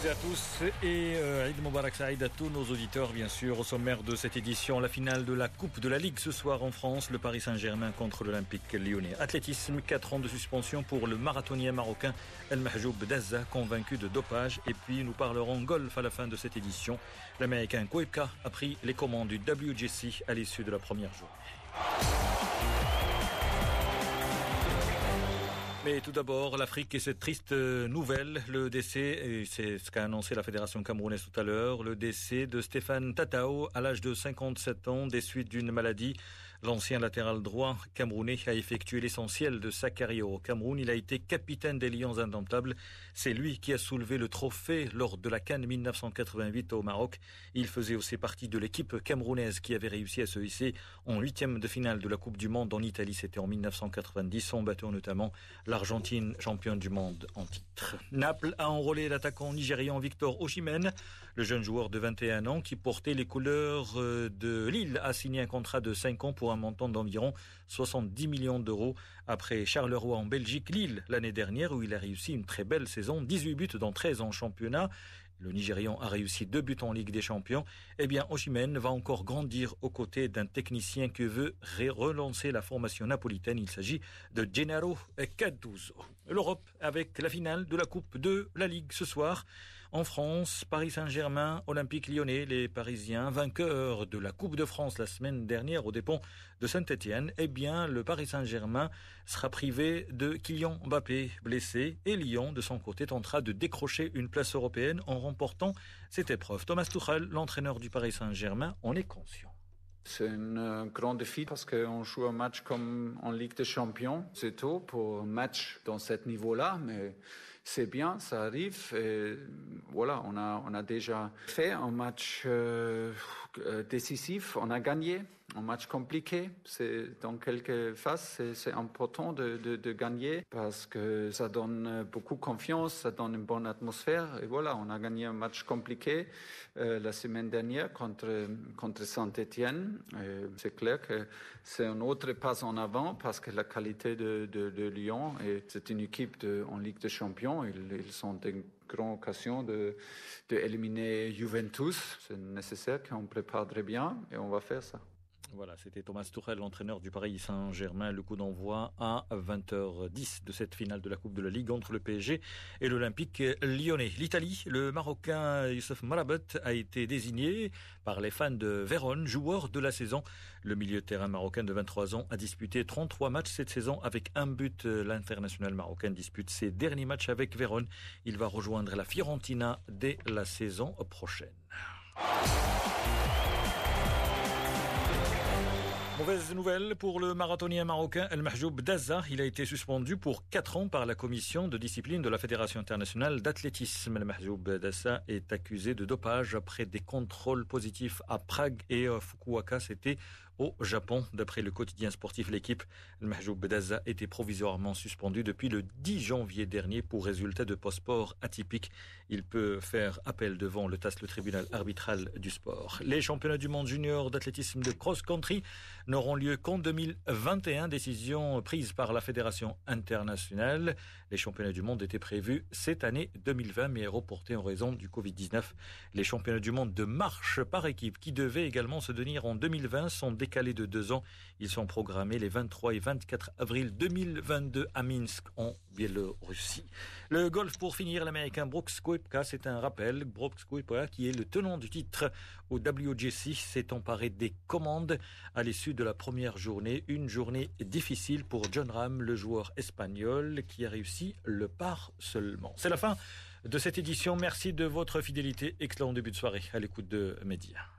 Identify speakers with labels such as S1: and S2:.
S1: toutes à tous et euh, Eid Mubarak Saïd à tous nos auditeurs bien sûr au sommaire de cette édition la finale de la Coupe de la Ligue ce soir en France le Paris Saint-Germain contre l'Olympique lyonnais. Athlétisme 4 ans de suspension pour le marathonien marocain El Mahjoub Dazza convaincu de dopage. Et puis nous parlerons golf à la fin de cette édition. L'américain Koepka a pris les commandes du WGC à l'issue de la première journée Mais tout d'abord, l'Afrique et cette triste euh, nouvelle, le décès, c'est ce qu'a annoncé la Fédération camerounaise tout à l'heure, le décès de Stéphane Tatao à l'âge de 57 ans des suites d'une maladie. L'ancien latéral droit camerounais a effectué l'essentiel de sa carrière au Cameroun. Il a été capitaine des Lions indomptables. C'est lui qui a soulevé le trophée lors de la Cannes 1988 au Maroc. Il faisait aussi partie de l'équipe camerounaise qui avait réussi à se hisser en huitième de finale de la Coupe du Monde en Italie. C'était en 1990, en battant notamment l'Argentine championne du monde en titre. Naples a enrôlé l'attaquant nigérian Victor Oshimen, le jeune joueur de 21 ans qui portait les couleurs euh, de Lille, a signé un contrat de 5 ans pour un montant d'environ 70 millions d'euros. Après Charleroi en Belgique, Lille l'année dernière où il a réussi une très belle saison, 18 buts dans 13 en championnat le Nigérian a réussi deux buts en Ligue des Champions, eh bien Oshimen va encore grandir aux côtés d'un technicien qui veut relancer la formation napolitaine. Il s'agit de Gennaro Cattuso. L'Europe avec la finale de la Coupe de la Ligue ce soir. En France, Paris Saint-Germain, Olympique lyonnais, les Parisiens vainqueurs de la Coupe de France la semaine dernière au dépens de Saint-Etienne, eh bien le Paris Saint-Germain sera privé de Kylian Mbappé blessé et Lyon de son côté tentera de décrocher une place européenne en remportant cette épreuve. Thomas Tuchel, l'entraîneur du Paris Saint-Germain, en est conscient.
S2: C'est un euh, grand défi parce qu'on joue un match comme en Ligue des Champions. C'est tôt pour un match dans ce niveau-là, mais c'est bien, ça arrive. Voilà, on a, on a déjà fait un match euh, euh, décisif, on a gagné un match compliqué. C'est dans quelques phases, c'est important de, de, gagner parce que ça donne beaucoup confiance, ça donne une bonne atmosphère. Et voilà, on a gagné un match compliqué euh, la semaine dernière contre contre Saint-Étienne. C'est clair que c'est un autre pas en avant parce que la qualité de, de, Lyon et c'est une équipe en Ligue des Champions. Ils, sont une grande occasion de, de Juventus. C'est nécessaire qu'on prépare très bien et on va faire ça.
S1: Voilà, c'était Thomas Tourelle, l'entraîneur du Paris Saint-Germain. Le coup d'envoi à 20h10 de cette finale de la Coupe de la Ligue entre le PSG et l'Olympique lyonnais. L'Italie, le Marocain Youssef Marabet a été désigné par les fans de Vérone, joueur de la saison. Le milieu de terrain marocain de 23 ans a disputé 33 matchs cette saison avec un but. L'international marocain dispute ses derniers matchs avec Vérone. Il va rejoindre la Fiorentina dès la saison prochaine. Mauvaise nouvelle pour le marathonien marocain El Mahjoub Daza. Il a été suspendu pour quatre ans par la commission de discipline de la Fédération internationale d'athlétisme. El Mahjoub Daza est accusé de dopage après des contrôles positifs à Prague et Fukuoka. C'était au Japon. D'après le quotidien sportif L'équipe, El Mahjoub Daza était provisoirement suspendu depuis le 10 janvier dernier pour résultat de passeport atypique. Il peut faire appel devant le TAS, le tribunal arbitral du sport. Les championnats du monde junior d'athlétisme de cross-country n'auront lieu qu'en 2021. Décision prise par la Fédération internationale. Les championnats du monde étaient prévus cette année 2020, mais reportés en raison du Covid-19. Les championnats du monde de marche par équipe, qui devaient également se tenir en 2020, sont décalés de deux ans. Ils sont programmés les 23 et 24 avril 2022 à Minsk, en Biélorussie. Le golf pour finir, l'américain Brooks Koepka, c'est un rappel. Brooks Koepka, qui est le tenant du titre au WGC, s'est emparé des commandes à l'issue de la première journée. Une journée difficile pour John Ram, le joueur espagnol, qui a réussi le par seulement. C'est la fin de cette édition. Merci de votre fidélité. Excellent début de soirée à l'écoute de Média.